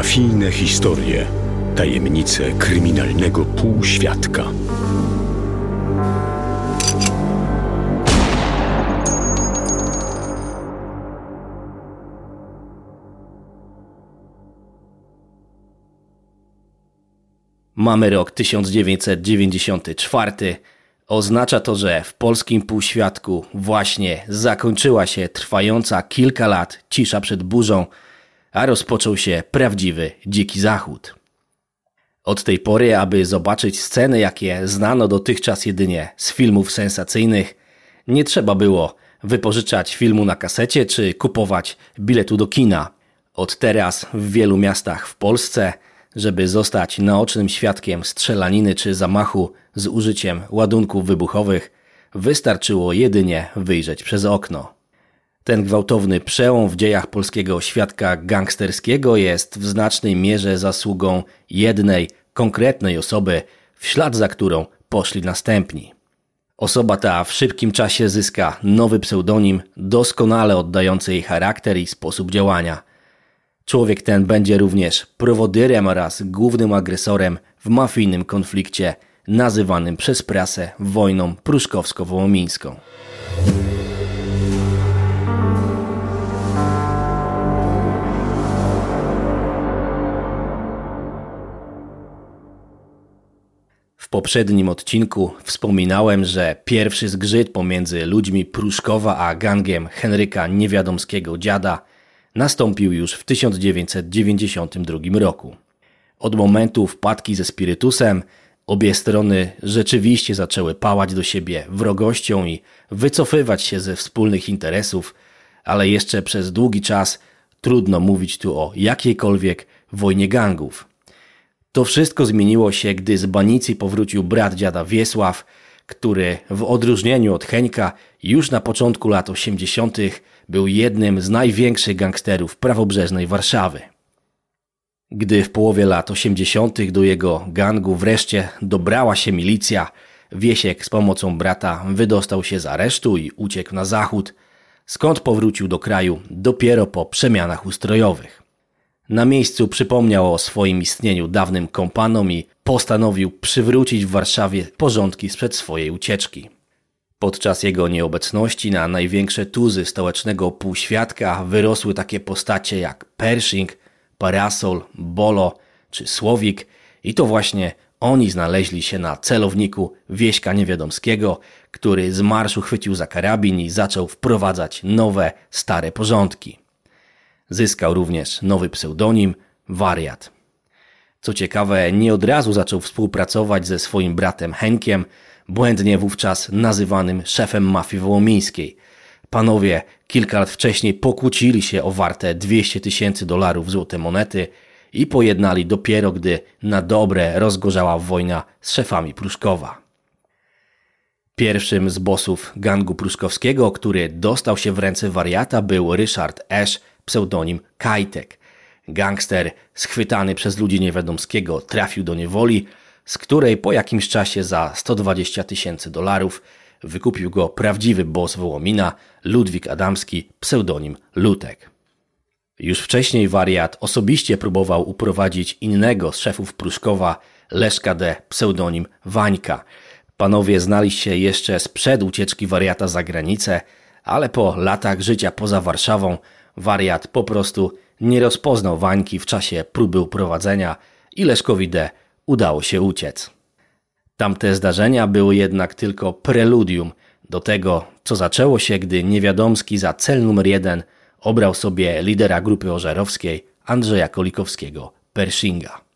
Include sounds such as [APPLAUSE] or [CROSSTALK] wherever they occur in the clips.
Mafijne historie, tajemnice kryminalnego półświadka. Mamy rok 1994. Oznacza to, że w polskim półświadku właśnie zakończyła się trwająca kilka lat cisza przed burzą, a rozpoczął się prawdziwy dziki zachód. Od tej pory, aby zobaczyć sceny, jakie znano dotychczas jedynie z filmów sensacyjnych, nie trzeba było wypożyczać filmu na kasecie czy kupować biletu do kina. Od teraz w wielu miastach w Polsce, żeby zostać naocznym świadkiem strzelaniny czy zamachu z użyciem ładunków wybuchowych, wystarczyło jedynie wyjrzeć przez okno. Ten gwałtowny przełom w dziejach polskiego świadka gangsterskiego jest w znacznej mierze zasługą jednej, konkretnej osoby, w ślad za którą poszli następni. Osoba ta w szybkim czasie zyska nowy pseudonim, doskonale oddający jej charakter i sposób działania. Człowiek ten będzie również prowodyrem oraz głównym agresorem w mafijnym konflikcie nazywanym przez prasę wojną pruszkowsko-wołomińską. Poprzednim odcinku wspominałem, że pierwszy zgrzyt pomiędzy ludźmi Pruszkowa a gangiem Henryka Niewiadomskiego Dziada nastąpił już w 1992 roku. Od momentu wpadki ze spirytusem obie strony rzeczywiście zaczęły pałać do siebie wrogością i wycofywać się ze wspólnych interesów, ale jeszcze przez długi czas trudno mówić tu o jakiejkolwiek wojnie gangów. To wszystko zmieniło się, gdy z Banicji powrócił brat dziada Wiesław, który w odróżnieniu od Heńka już na początku lat 80. był jednym z największych gangsterów prawobrzeżnej Warszawy. Gdy w połowie lat 80. do jego gangu wreszcie dobrała się milicja, Wiesiek z pomocą brata wydostał się z aresztu i uciekł na zachód, skąd powrócił do kraju dopiero po przemianach ustrojowych. Na miejscu przypomniał o swoim istnieniu dawnym kompanom i postanowił przywrócić w Warszawie porządki sprzed swojej ucieczki. Podczas jego nieobecności na największe tuzy stołecznego półświadka wyrosły takie postacie jak Pershing, Parasol, Bolo czy Słowik i to właśnie oni znaleźli się na celowniku Wieśka Niewiadomskiego, który z marszu chwycił za karabin i zaczął wprowadzać nowe, stare porządki. Zyskał również nowy pseudonim Wariat. Co ciekawe, nie od razu zaczął współpracować ze swoim bratem Henkiem, błędnie wówczas nazywanym szefem mafii wołomińskiej. Panowie kilka lat wcześniej pokłócili się o warte 200 tysięcy dolarów złote monety i pojednali dopiero gdy na dobre rozgorzała wojna z szefami Pruszkowa. Pierwszym z bossów gangu pruszkowskiego, który dostał się w ręce wariata był Ryszard Esz, pseudonim Kajtek. Gangster schwytany przez ludzi niewiadomskiego trafił do niewoli, z której po jakimś czasie za 120 tysięcy dolarów wykupił go prawdziwy boss Wołomina, Ludwik Adamski, pseudonim Lutek. Już wcześniej wariat osobiście próbował uprowadzić innego z szefów Pruszkowa, Leszka D., pseudonim Wańka. Panowie znali się jeszcze sprzed ucieczki wariata za granicę, ale po latach życia poza Warszawą wariat po prostu nie rozpoznał Wańki w czasie próby uprowadzenia i Leszkowi D. udało się uciec. Tamte zdarzenia były jednak tylko preludium do tego, co zaczęło się, gdy Niewiadomski za cel numer jeden obrał sobie lidera grupy ożarowskiej Andrzeja Kolikowskiego, Pershinga.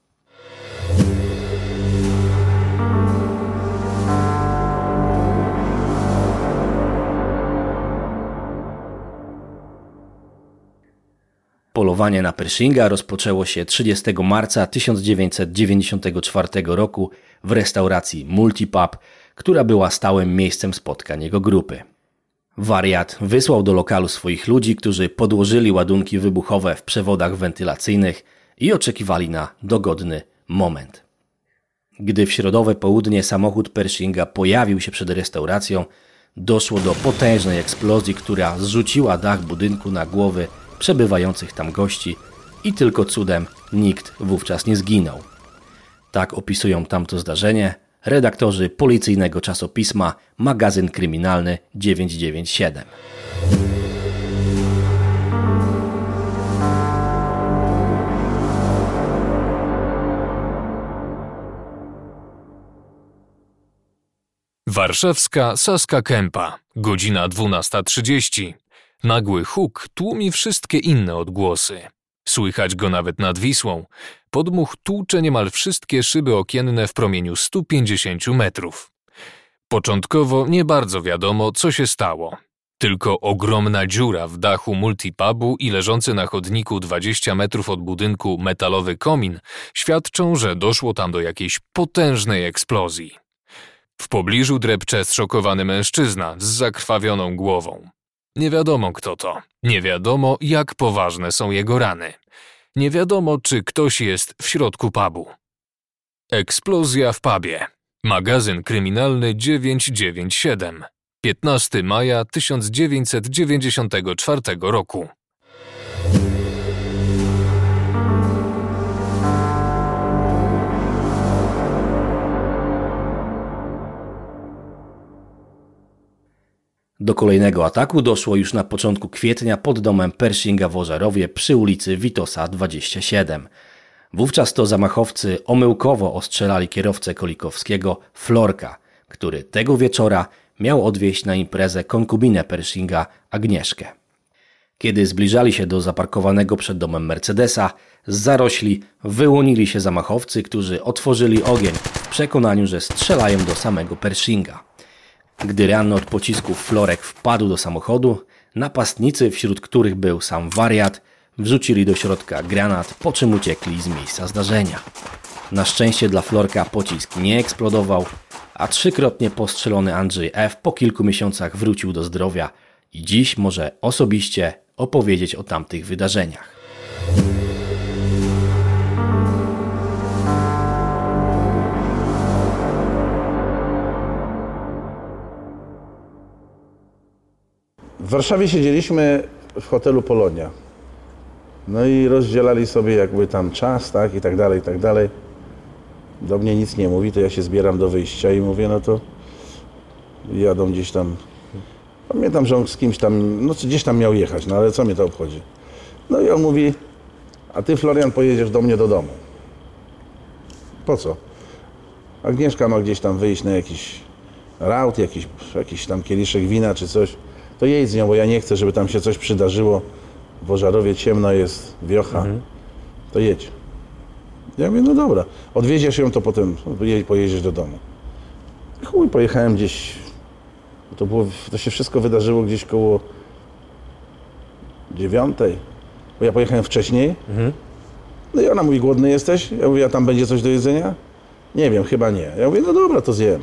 Polowanie na Pershinga rozpoczęło się 30 marca 1994 roku w restauracji Multipub, która była stałym miejscem spotkań jego grupy. Wariat wysłał do lokalu swoich ludzi, którzy podłożyli ładunki wybuchowe w przewodach wentylacyjnych i oczekiwali na dogodny moment. Gdy w środowe południe samochód Pershinga pojawił się przed restauracją, doszło do potężnej eksplozji, która zrzuciła dach budynku na głowy przebywających tam gości i tylko cudem Nikt wówczas nie zginął. Tak opisują tamto zdarzenie redaktorzy policyjnego czasopisma Magazyn Kryminalny 997. Warszawska Saska Kępa, godzina 12.30. Nagły huk tłumi wszystkie inne odgłosy. Słychać go nawet nad Wisłą. Podmuch tłucze niemal wszystkie szyby okienne w promieniu 150 metrów. Początkowo nie bardzo wiadomo, co się stało. Tylko ogromna dziura w dachu multipubu i leżący na chodniku 20 metrów od budynku metalowy komin świadczą, że doszło tam do jakiejś potężnej eksplozji. W pobliżu drepcze zszokowany mężczyzna z zakrwawioną głową. Nie wiadomo kto to, nie wiadomo jak poważne są jego rany. Nie wiadomo, czy ktoś jest w środku pubu. Eksplozja w pubie. Magazyn kryminalny 997. 15 maja 1994 roku. Do kolejnego ataku doszło już na początku kwietnia pod domem Pershinga w Ożarowie przy ulicy Witosa 27. Wówczas to zamachowcy omyłkowo ostrzelali kierowcę Kolikowskiego Florka, który tego wieczora miał odwieźć na imprezę konkubinę Pershinga Agnieszkę. Kiedy zbliżali się do zaparkowanego przed domem Mercedesa, z zarośli wyłonili się zamachowcy, którzy otworzyli ogień w przekonaniu, że strzelają do samego Pershinga. Gdy ranny od pocisków Florek wpadł do samochodu, napastnicy, wśród których był sam wariat, wrzucili do środka granat, po czym uciekli z miejsca zdarzenia. Na szczęście dla Florka pocisk nie eksplodował, a trzykrotnie postrzelony Andrzej F. po kilku miesiącach wrócił do zdrowia i dziś może osobiście opowiedzieć o tamtych wydarzeniach. W Warszawie siedzieliśmy w hotelu Polonia. No i rozdzielali sobie jakby tam czas, tak, i tak dalej, i tak dalej. Do mnie nic nie mówi, to ja się zbieram do wyjścia i mówię, no to jadą gdzieś tam. Pamiętam, że on z kimś tam, no gdzieś tam miał jechać, no ale co mnie to obchodzi? No i on mówi, a ty Florian pojedziesz do mnie do domu. Po co? Agnieszka ma gdzieś tam wyjść na jakiś raut, jakiś, jakiś tam kieliszek wina czy coś to jedź z nią, bo ja nie chcę, żeby tam się coś przydarzyło. W Ożarowie ciemno jest, wiocha, mhm. to jedź. Ja mówię, no dobra, odwieziesz ją, to potem pojedziesz do domu. Chuj, pojechałem gdzieś, to, było, to się wszystko wydarzyło gdzieś koło dziewiątej, bo ja pojechałem wcześniej. Mhm. No i ona mówi, głodny jesteś? Ja mówię, a tam będzie coś do jedzenia? Nie wiem, chyba nie. Ja mówię, no dobra, to zjem.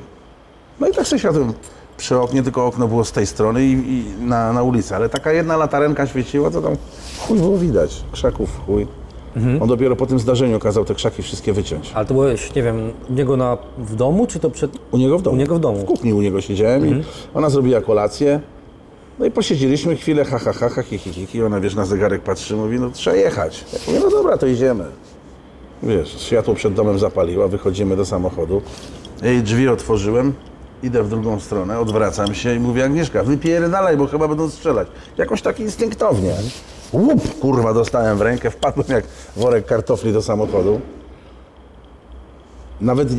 No i tak sobie siadłem przy oknie, tylko okno było z tej strony i, i na, na ulicy, ale taka jedna latarenka świeciła, to tam chuj było widać, krzaków chuj. Mhm. On dopiero po tym zdarzeniu kazał te krzaki wszystkie wyciąć. Ale to byłeś, nie wiem, u niego na, w domu, czy to przed... U niego w domu. U niego w domu. W kuchni u niego siedziałem mhm. i ona zrobiła kolację. No i posiedzieliśmy chwilę, ha, ha, ha, ha, hi, hi, hi, hi. Ona, wiesz, na zegarek patrzy, mówi, no trzeba jechać. Ja mówię, no dobra, to idziemy. Wiesz, światło przed domem zapaliła, wychodzimy do samochodu. Jej drzwi otworzyłem, Idę w drugą stronę, odwracam się i mówię, Agnieszka, wypierdalaj, bo chyba będą strzelać. Jakoś tak instynktownie. Łup, kurwa, dostałem w rękę, wpadłem jak worek kartofli do samochodu. Nawet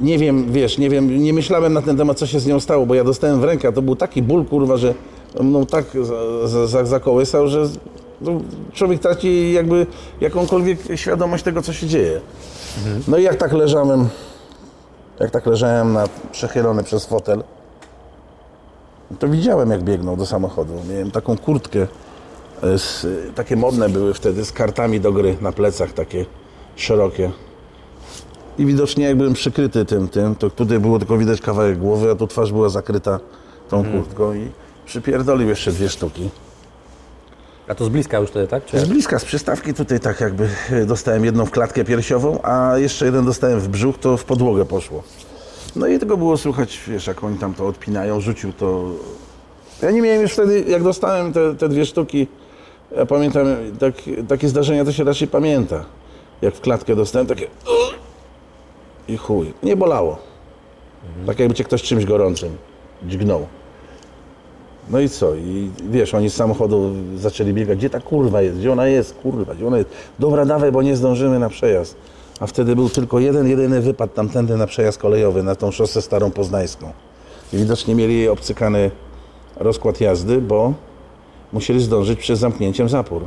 nie wiem, wiesz, nie wiem, nie myślałem na ten temat, co się z nią stało, bo ja dostałem w rękę, a to był taki ból, kurwa, że no tak zakołysał, że no, człowiek traci jakby jakąkolwiek świadomość tego, co się dzieje. No i jak tak leżałem jak tak leżałem na, przechylony przez fotel, to widziałem jak biegnął do samochodu. Miałem taką kurtkę, e, z, takie modne były wtedy, z kartami do gry na plecach, takie szerokie. I widocznie jak byłem przykryty tym, tym, to tutaj było tylko widać kawałek głowy, a tu twarz była zakryta tą mhm. kurtką i przypierdolił jeszcze dwie sztuki. A to z bliska już wtedy, tak? Czy... Z bliska, z przystawki tutaj tak jakby dostałem jedną w klatkę piersiową, a jeszcze jeden dostałem w brzuch, to w podłogę poszło. No i tego było słychać, wiesz, jak oni tam to odpinają, rzucił to... Ja nie miałem już wtedy, jak dostałem te, te dwie sztuki, ja pamiętam, tak, takie zdarzenia to się raczej pamięta. jak w klatkę dostałem, takie i chuj. Nie bolało. Tak jakby cię ktoś czymś gorącym dźgnął. No i co? I wiesz, oni z samochodu zaczęli biegać, gdzie ta kurwa jest, gdzie ona jest, kurwa, gdzie ona jest. Dobra, dawaj, bo nie zdążymy na przejazd. A wtedy był tylko jeden, jedyny wypad tamtędy na przejazd kolejowy, na tą szosę starą poznańską. I widocznie mieli obcykany rozkład jazdy, bo musieli zdążyć przed zamknięciem zapór.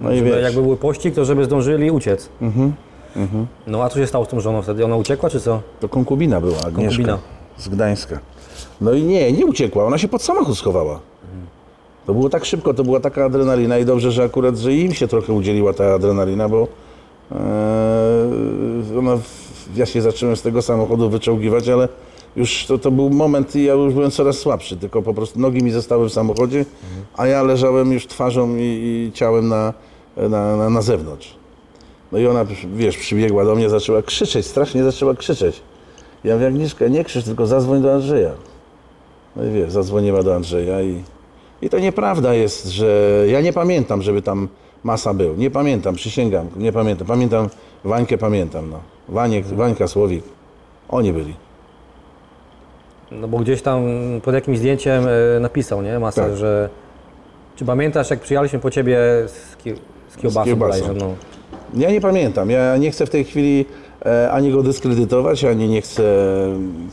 No i Żeby wiesz, jakby był pościg, to żeby zdążyli uciec. Mhm, No a co się stało z tą żoną wtedy? Ona uciekła, czy co? to konkubina była, Agnieszka Konkubina. z Gdańska. No i nie, nie uciekła, ona się pod samochód schowała. To było tak szybko, to była taka adrenalina i dobrze, że akurat, że im się trochę udzieliła ta adrenalina, bo e, ona, ja się zacząłem z tego samochodu wyczołgiwać, ale już to, to był moment i ja już byłem coraz słabszy, tylko po prostu nogi mi zostały w samochodzie, a ja leżałem już twarzą i, i ciałem na, na, na, na zewnątrz. No i ona, wiesz, przybiegła do mnie, zaczęła krzyczeć, strasznie zaczęła krzyczeć. Ja mówię, Agnieszka, nie krzycz, tylko zadzwoń do Andrzeja. No i wiesz, zadzwoniła do Andrzeja i, i to nieprawda jest, że ja nie pamiętam, żeby tam masa był. Nie pamiętam, przysięgam, nie pamiętam. Pamiętam, Wańkę pamiętam, no. Waniek, Wańka, Słowik. Oni byli. No bo gdzieś tam pod jakimś zdjęciem e, napisał, nie? Masa, Tak. że... Czy pamiętasz, jak przyjechaliśmy po ciebie z, ki... z kiełbasą? kiełbasą. bodajże, No. Ja nie pamiętam. Ja nie chcę w tej chwili ani go dyskredytować, ani nie chcę mm,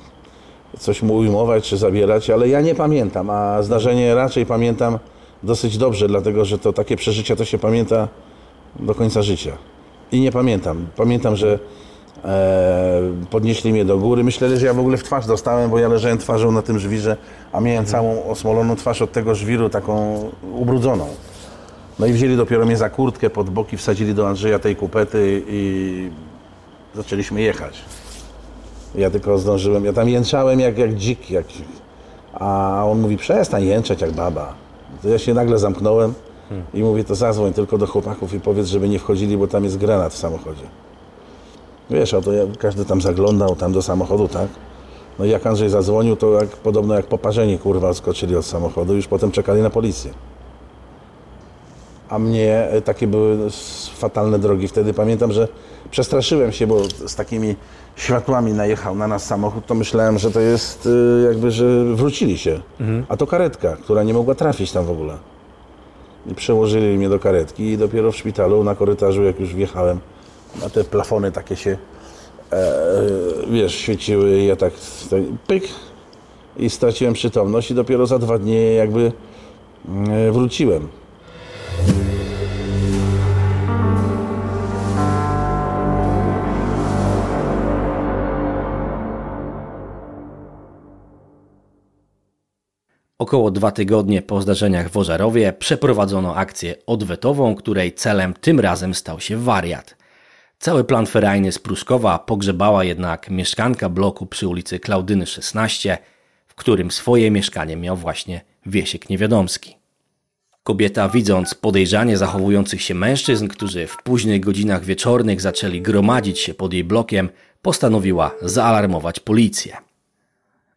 coś mu ujmować czy zabierać, ale ja nie pamiętam, a zdarzenie raczej pamiętam dosyć dobrze, dlatego że to takie przeżycia to się pamięta do końca życia. I nie pamiętam. Pamiętam, że e, podnieśli mnie do góry. Myślę, że ja w ogóle w twarz dostałem, bo ja leżałem twarzą na tym żwirze, a miałem całą osmoloną twarz od tego żwiru, taką ubrudzoną. No i wzięli dopiero mnie za kurtkę pod boki, wsadzili do Andrzeja tej kupety i zaczęliśmy jechać. Ja tylko zdążyłem, ja tam jęczałem jak, jak dzik, jak... a on mówi przestań jęczeć jak baba. To ja się nagle zamknąłem i mówię to zadzwoń tylko do chłopaków i powiedz, żeby nie wchodzili, bo tam jest granat w samochodzie. Wiesz, a to ja, każdy tam zaglądał tam do samochodu, tak? No i jak Andrzej zadzwonił, to jak, podobno jak poparzeni kurwa skoczyli od samochodu, już potem czekali na policję. A mnie e, takie były fatalne drogi. Wtedy pamiętam, że przestraszyłem się, bo z takimi światłami najechał na nas samochód, to myślałem, że to jest y, jakby, że wrócili się. A to karetka, która nie mogła trafić tam w ogóle. I przełożyli mnie do karetki i dopiero w szpitalu na korytarzu, jak już wjechałem, na te plafony takie się, e, wiesz, świeciły i ja tak, tak pyk i straciłem przytomność i dopiero za dwa dni jakby e, wróciłem. Około dwa tygodnie po zdarzeniach w Ożarowie przeprowadzono akcję odwetową, której celem tym razem stał się wariat. Cały plan ferajny z Pruszkowa pogrzebała jednak mieszkanka bloku przy ulicy Klaudyny 16, w którym swoje mieszkanie miał właśnie Wiesiek Niewiadomski. Kobieta, widząc podejrzanie zachowujących się mężczyzn, którzy w późnych godzinach wieczornych zaczęli gromadzić się pod jej blokiem, postanowiła zaalarmować policję.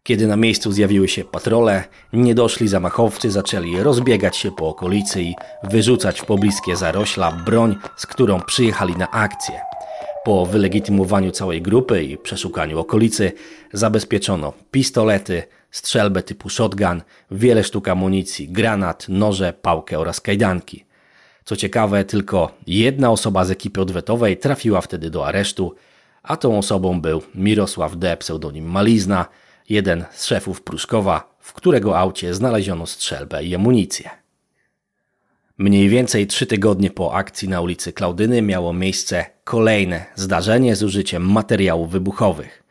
Kiedy na miejscu zjawiły się patrole, niedoszli zamachowcy zaczęli rozbiegać się po okolicy i wyrzucać w pobliskie zarośla broń, z którą przyjechali na akcję. Po wylegitymowaniu całej grupy i przeszukaniu okolicy zabezpieczono pistolety, strzelbę typu shotgun, wiele sztuk amunicji, granat, noże, pałkę oraz kajdanki. Co ciekawe, tylko jedna osoba z ekipy odwetowej trafiła wtedy do aresztu, a tą osobą był Mirosław D., pseudonim Malizna, jeden z szefów Pruszkowa, w którego aucie znaleziono strzelbę i amunicję. Mniej więcej trzy tygodnie po akcji na ulicy Klaudyny miało miejsce kolejne zdarzenie z użyciem materiałów wybuchowych.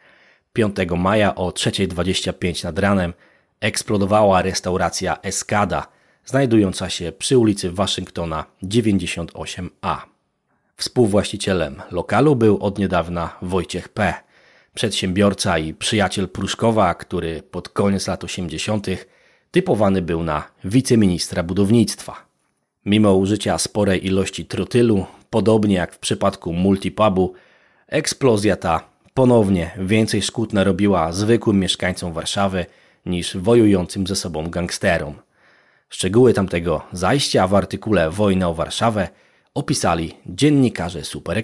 5 maja o 3.25 nad ranem eksplodowała restauracja Eskada, znajdująca się przy ulicy Waszyngtona 98A. Współwłaścicielem lokalu był od niedawna Wojciech P., przedsiębiorca i przyjaciel Pruszkowa, który pod koniec lat 80. typowany był na wiceministra budownictwa. Mimo użycia sporej ilości trotylu, podobnie jak w przypadku multipubu, eksplozja ta ponownie więcej szkód narobiła zwykłym mieszkańcom Warszawy niż wojującym ze sobą gangsterom. Szczegóły tamtego zajścia w artykule Wojna o Warszawę opisali dziennikarze Super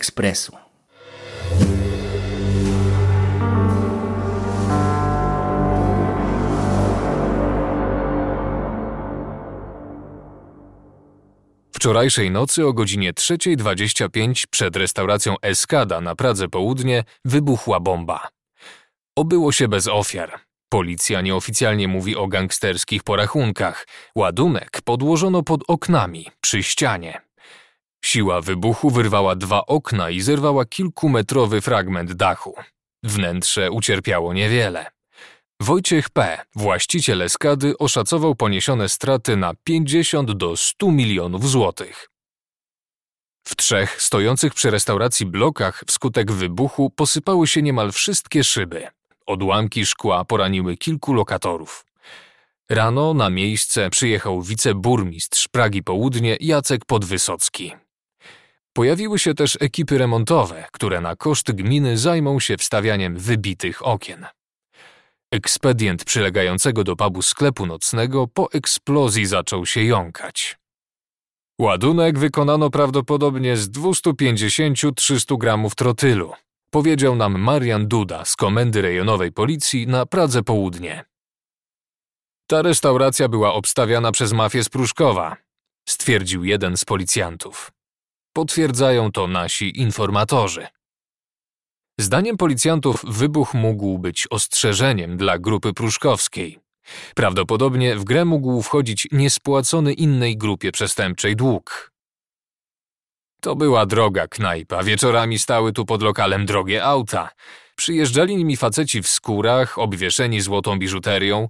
Wczorajszej nocy o godzinie 3.25 przed restauracją Eskada na Pradze Południe wybuchła bomba. Obyło się bez ofiar. Policja nieoficjalnie mówi o gangsterskich porachunkach. Ładunek podłożono pod oknami, przy ścianie. Siła wybuchu wyrwała dwa okna i zerwała kilkumetrowy fragment dachu. Wnętrze ucierpiało niewiele. Wojciech P., właściciel Eskady, oszacował poniesione straty na 50 do 100 milionów złotych. W trzech stojących przy restauracji blokach wskutek wybuchu posypały się niemal wszystkie szyby. Odłamki szkła poraniły kilku lokatorów. Rano na miejsce przyjechał wiceburmistrz Pragi Południe Jacek Podwysocki. Pojawiły się też ekipy remontowe, które na koszt gminy zajmą się wstawianiem wybitych okien. Ekspedient przylegającego do pubu sklepu nocnego po eksplozji zaczął się jąkać. Ładunek wykonano prawdopodobnie z 250-300 gramów trotylu, powiedział nam Marian Duda z Komendy Rejonowej Policji na Pradze Południe. Ta restauracja była obstawiana przez mafię z Pruszkowa, stwierdził jeden z policjantów. Potwierdzają to nasi informatorzy. Zdaniem policjantów wybuch mógł być ostrzeżeniem dla grupy pruszkowskiej. Prawdopodobnie w grę mógł wchodzić niespłacony innej grupie przestępczej dług. To była droga knajpa, wieczorami stały tu pod lokalem drogie auta. Przyjeżdżali nimi faceci w skórach, obwieszeni złotą biżuterią.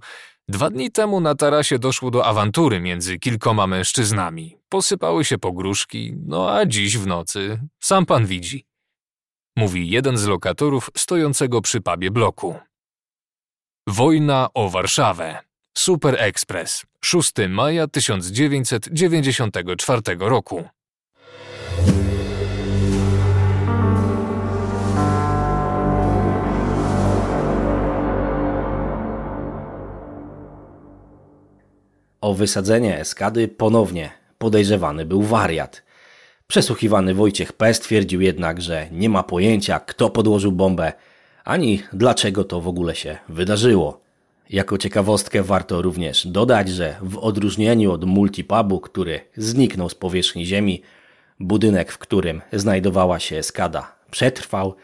Dwa dni temu na tarasie doszło do awantury między kilkoma mężczyznami. Posypały się pogróżki, no a dziś w nocy, sam pan widzi mówi jeden z lokatorów stojącego przy pubie bloku. Wojna o Warszawę. Super Express. 6 maja 1994 roku. O wysadzenie eskady ponownie podejrzewany był wariat – Przesłuchiwany Wojciech P. stwierdził jednak, że nie ma pojęcia, kto podłożył bombę, ani dlaczego to w ogóle się wydarzyło. Jako ciekawostkę warto również dodać, że w odróżnieniu od multipubu, który zniknął z powierzchni ziemi, budynek, w którym znajdowała się skada, przetrwał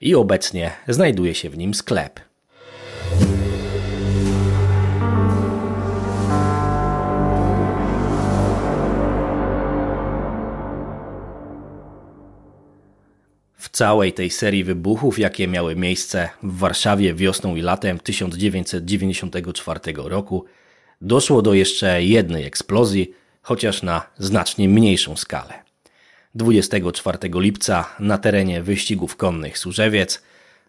i obecnie znajduje się w nim sklep. Całej tej serii wybuchów, jakie miały miejsce w Warszawie wiosną i latem 1994 roku, doszło do jeszcze jednej eksplozji, chociaż na znacznie mniejszą skalę. 24 lipca na terenie wyścigów konnych Służewiec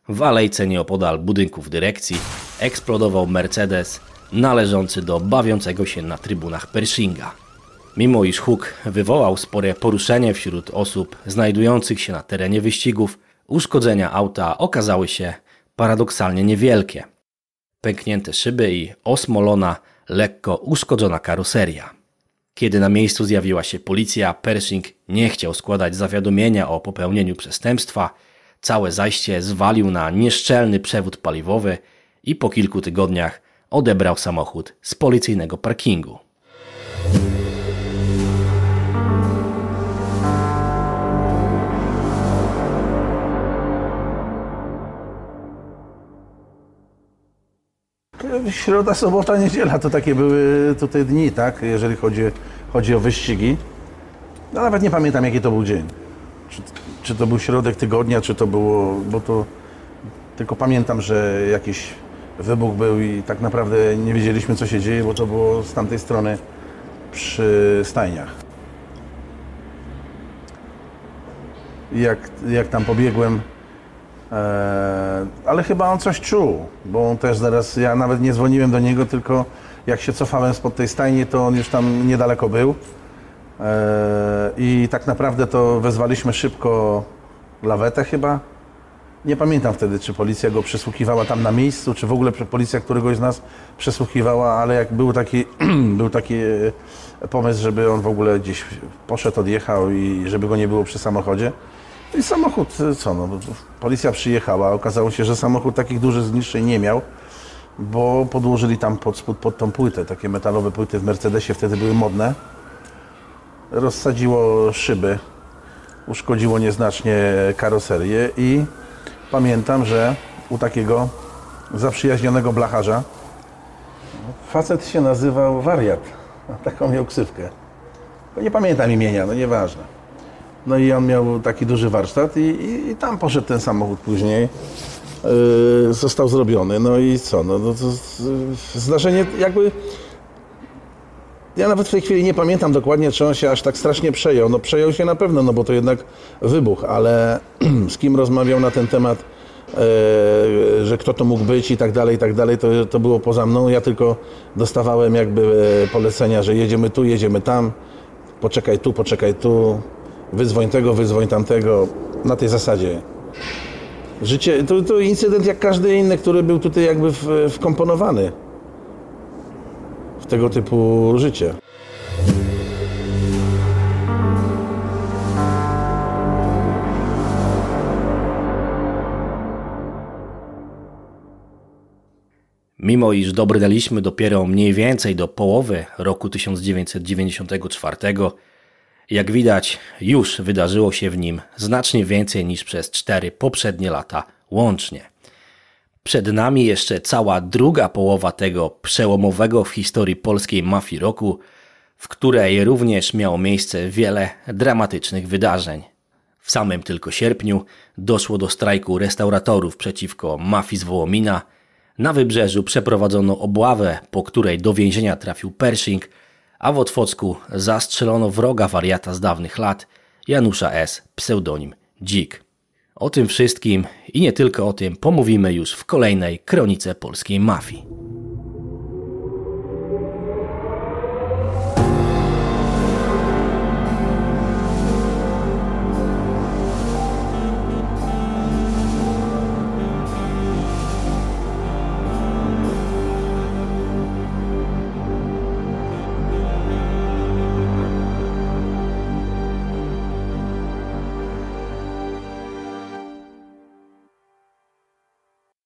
w alejce nieopodal budynków dyrekcji eksplodował Mercedes należący do bawiącego się na trybunach Pershinga. Mimo iż huk wywołał spore poruszenie wśród osób znajdujących się na terenie wyścigów, uszkodzenia auta okazały się paradoksalnie niewielkie. Pęknięte szyby i osmolona, lekko uszkodzona karoseria. Kiedy na miejscu zjawiła się policja, Pershing nie chciał składać zawiadomienia o popełnieniu przestępstwa. Całe zajście zwalił na nieszczelny przewód paliwowy i po kilku tygodniach odebrał samochód z policyjnego parkingu. Środa, sobota, niedziela to takie były tutaj dni, tak? Jeżeli chodzi, chodzi o wyścigi. No nawet nie pamiętam jaki to był dzień. Czy, czy to był środek tygodnia, czy to było, bo to tylko pamiętam, że jakiś wybuch był i tak naprawdę nie wiedzieliśmy co się dzieje, bo to było z tamtej strony przy stajniach. Jak, jak tam pobiegłem, ale chyba on coś czuł, bo on też zaraz, ja nawet nie dzwoniłem do niego, tylko jak się cofałem spod tej stajni, to on już tam niedaleko był. Eee, I tak naprawdę to wezwaliśmy szybko lawetę chyba Nie pamiętam wtedy, czy policja go przesłuchiwała tam na miejscu, czy w ogóle policja któregoś z nas przesłuchiwała, ale jak był taki, [CLEARS THROAT] był taki e, pomysł, żeby on w ogóle gdzieś poszedł, odjechał i żeby go nie było przy samochodzie. I samochód, e, co no, policja przyjechała, okazało się, że samochód takich dużych zniszczeń nie miał, bo podłożyli tam pod spód, pod tą płytę, takie metalowe płyty w Mercedesie wtedy były modne. Rozsadziło szyby, uszkodziło nieznacznie karoserię i pamiętam, że u takiego zaprzyjaźnionego blacharza facet się nazywał Wariat. Taką miał ksywkę. Nie pamiętam imienia, no nieważne. No i on miał taki duży warsztat i, i, i tam poszedł ten samochód później. Yy, został zrobiony. No i co? No, no to, to, zdarzenie jakby ja nawet w tej chwili nie pamiętam dokładnie, czy on się aż tak strasznie przejął. No przejął się na pewno, no bo to jednak wybuch, ale [CLEARS THROAT] z kim rozmawiał na ten temat, e, że kto to mógł być i tak dalej, i tak dalej, to, to było poza mną. Ja tylko dostawałem jakby e, polecenia, że jedziemy tu, jedziemy tam, poczekaj tu, poczekaj tu, wyzwoń tego, wyzwoń tamtego, na tej zasadzie. Życie, to, to incydent jak każdy inny, który był tutaj jakby w, wkomponowany tego typu życie. Mimo iż dobrnęliśmy dopiero mniej więcej do połowy roku 1994, jak widać, już wydarzyło się w nim znacznie więcej niż przez cztery poprzednie lata łącznie. Przed nami jeszcze cała druga połowa tego przełomowego w historii polskiej mafii roku, w której również miało miejsce wiele dramatycznych wydarzeń. W samym tylko sierpniu doszło do strajku restauratorów przeciwko mafii z Wołomina. Na wybrzeżu przeprowadzono obławę, po której do więzienia trafił Pershing, a w Otwocku zastrzelono wroga wariata z dawnych lat, Janusza S., pseudonim Dzik. O tym wszystkim i nie tylko o tym pomówimy już w kolejnej kronice polskiej mafii.